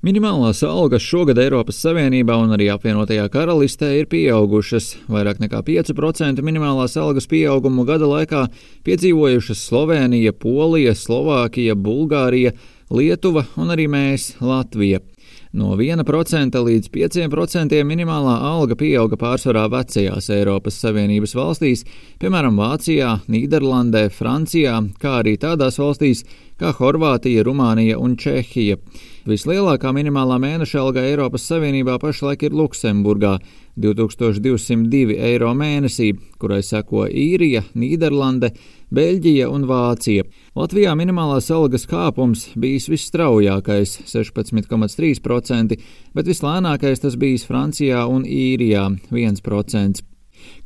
Minimālās algas šogad Eiropas Savienībā un arī apvienotajā karalistē ir pieaugušas. Vairāk nekā 5% minimālās algas pieaugumu gada laikā piedzīvojušas Slovenija, Polija, Slovākija, Bulgārija, Lietuva un arī mēs, Latvija. No 1% līdz 5% minimālā alga pieauga pārsvarā vecajās Eiropas Savienības valstīs, piemēram, Vācijā, Nīderlandē, Francijā, kā arī tādās valstīs kā Horvātija, Rumānija un Čehija. Vislielākā minimālā mēneša alga Eiropas Savienībā pašlaik ir Luksemburgā - 2202 eiro mēnesī, kurai seko Īrija, Nīderlande, Beļģija un Vācija. Latvijā minimālās algas kāpums bijis visstraujākais - 16,3%, bet vislēnākais tas bijis Francijā un Īrijā - 1%.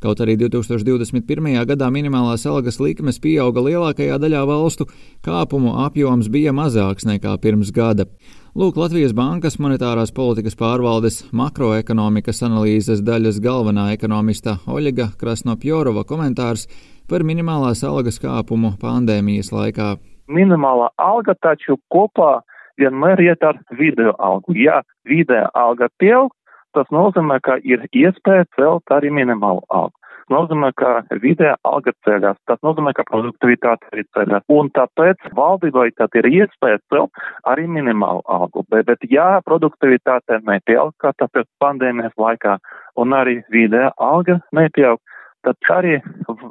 Kaut arī 2021. gadā minimālās algas likmes pieauga lielākajā daļā valstu, kāpumu apjoms bija mazāks nekā pirms gada. Lūk, Latvijas Bankas monetārās politikas pārvaldes makroekonomikas analīzes daļas galvenā ekonomista Oļega Krasnopjorova komentārs par minimālās algas kāpumu pandēmijas laikā. Minimālā alga taču kopā vienmēr iet ar video algu. Ja video alga pieaug, tas nozīmē, ka ir iespēja celt arī minimālu algu. Tas nozīmē, ka vidē alga ceļās, tas nozīmē, ka produktivitāte arī ceļās. Un tāpēc valdībai tad ir iespēja celt arī minimālu algu. Bet, bet ja produktivitāte nepieaug, kā tāpēc pandēmijas laikā, un arī vidē alga nepieaug, tad arī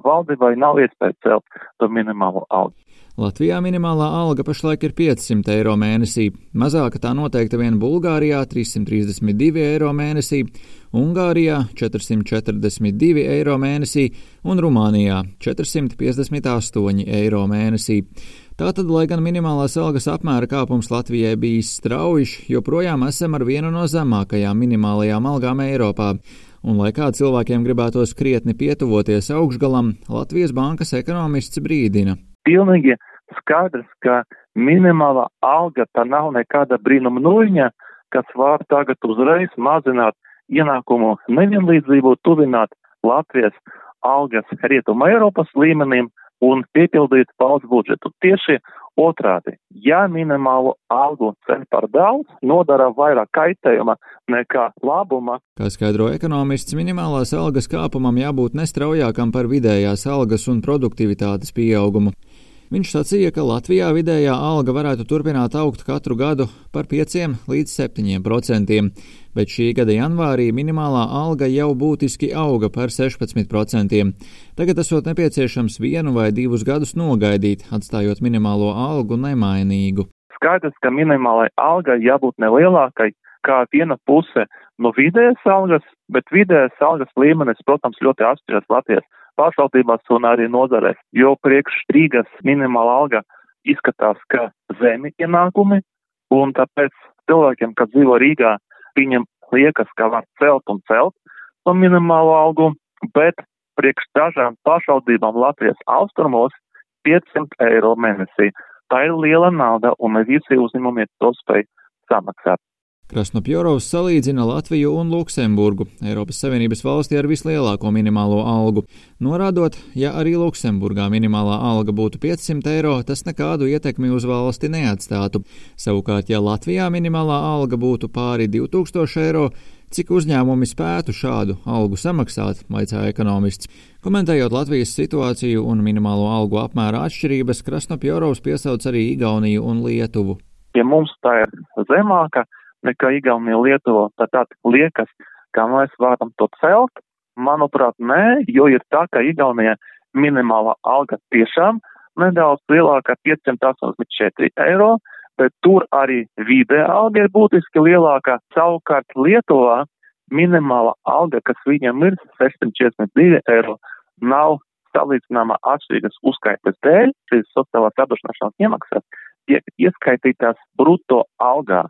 valdībai nav iespēja celt to minimālo algu. Latvijā minimālā alga pašlaik ir 500 eiro mēnesī, mazāka tā noteikta vien Bulgārijā - 332 eiro mēnesī, Ungārijā - 442 eiro mēnesī un Rumānijā - 458 eiro mēnesī. Tātad, lai gan minimālās algas apmēra kāpums Latvijai bijis strauji, joprojām esam ar vienu no zemākajām minimālajām algām Eiropā. Un, lai kā cilvēkiem gribētos krietni pietuvoties augšgalam, Latvijas bankas ekonomists brīdina pilnīgi skaidrs, ka minimālā alga tā nav nekāda brīnuma nuļņa, kas var tagad uzreiz mazināt ienākumu nevienlīdzību, tuvināt Latvijas algas rietuma Eiropas līmenim un piepildīt valsts budžetu. Tieši otrādi, ja minimālo algu ceļ par daudz, nodara vairāk kaitējuma nekā labuma. Kā skaidro ekonomists, minimālās algas kāpumam jābūt nestraujākam par vidējās algas un produktivitātes pieaugumu. Viņš sacīja, ka Latvijā vidējā alga varētu turpināt augt katru gadu par 5 līdz 7 procentiem, bet šī gada janvārī minimālā alga jau būtiski auga par 16 procentiem. Tagad esot nepieciešams vienu vai divus gadus nogaidīt, atstājot minimālo algu nemainīgu. Skaidrs, ka minimālai algai jābūt nelielākai kā viena puse no vidējas algas, bet vidējas algas līmenis, protams, ļoti atšķiras Latvijas pašvaldībās un arī nozarēs, jo priekš Rīgas minimāla alga izskatās, ka zemi ienākumi, un tāpēc cilvēkiem, kad dzīvo Rīgā, viņam liekas, ka var celt un celt to minimālo algu, bet priekš dažām pašvaldībām Latvijas austrumos 500 eiro mēnesī. Tā ir liela nauda, un ne visi uzņēmumi to spēj samaksāt. Krasnopjorovs salīdzina Latviju un Luksemburgu, Eiropas Savienības valsti ar vislielāko minimālo algu, norādot, ja arī Luksemburgā minimālā alga būtu 500 eiro, tas nekādu ietekmi uz valsti neatstātu. Savukārt, ja Latvijā minimālā alga būtu pāri 2000 eiro, cik uzņēmumi spētu šādu algu samaksāt, vaicāja ekonomists. Komentējot Latvijas situāciju un minimālo algu apmēra atšķirības, Krasnopjorovs piesauc arī Igauniju un Lietuvu. Pie mums tā ir zemāka nekā Igaunija Lietuva. Tad tā liekas, ka mēs varam to celt. Manuprāt, nē, jo ir tā, ka Igaunija minimālā alga tiešām nedaudz lielāka 584 eiro, bet tur arī vidē alga ir būtiski lielāka. Savukārt Lietuvā minimāla alga, kas viņam ir 642 eiro, nav salīdzināma atšķirīgas uzskaitas dēļ, šīs sociālās apdrošināšanas iemaksas tiek ieskaitītās bruto algā.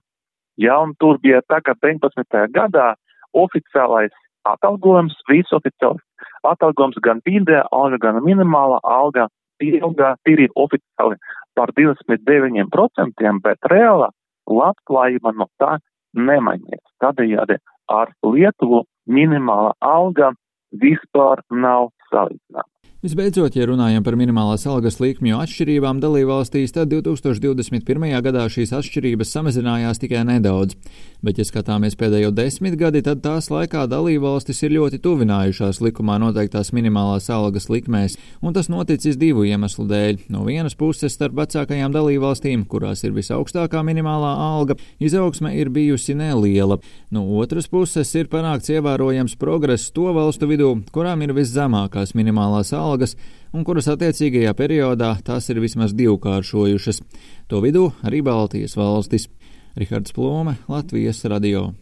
Ja, un tur bija tā, ka 19. gadā oficiālais atalgojums, visu oficiāls atalgojums gan vidē alga, gan minimāla alga pieauga tīri oficiāli par 29%, bet reāla labklājība no tā nemainījies. Tādējādi ar Lietuvu minimāla alga vispār nav salīdzināma. Visbeidzot, ja runājam par minimālās algas likmju atšķirībām dalībvalstīs, tad 2021. gadā šīs atšķirības samazinājās tikai nedaudz. Bet, ja skatāmies pēdējo desmit gadi, tad tās laikā dalībvalstis ir ļoti tuvinājušās likumā noteiktās minimālās algas likmēs, un tas noticis divu iemeslu dēļ. No vienas puses, starp vecākajām dalībvalstīm, kurās ir visaugstākā minimālā alga, izaugsme ir bijusi neliela. No otras puses, ir panākts ievērojams progress to valstu vidū, kurām ir viszemākās minimālās algas algas, un kuras attiecīgajā periodā tās ir vismaz divkāršojušas. To vidū arī Baltijas valstis. Rihards Plome, Latvijas radio.